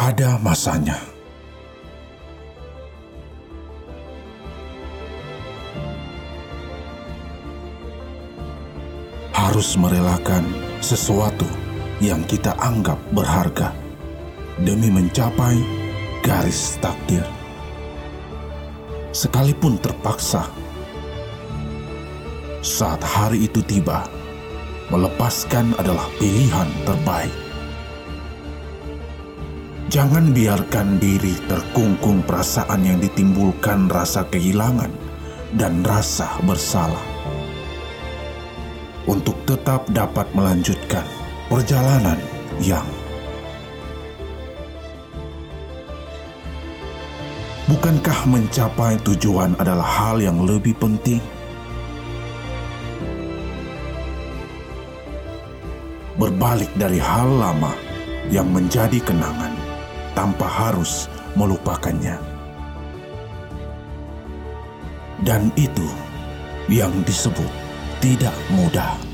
ada masanya. Harus merelakan sesuatu yang kita anggap berharga demi mencapai garis takdir. Sekalipun terpaksa, saat hari itu tiba, melepaskan adalah pilihan terbaik. Jangan biarkan diri terkungkung perasaan yang ditimbulkan rasa kehilangan dan rasa bersalah. Untuk tetap dapat melanjutkan perjalanan yang Bukankah mencapai tujuan adalah hal yang lebih penting? Berbalik dari hal lama yang menjadi kenangan tanpa harus melupakannya. Dan itu yang disebut tidak mudah.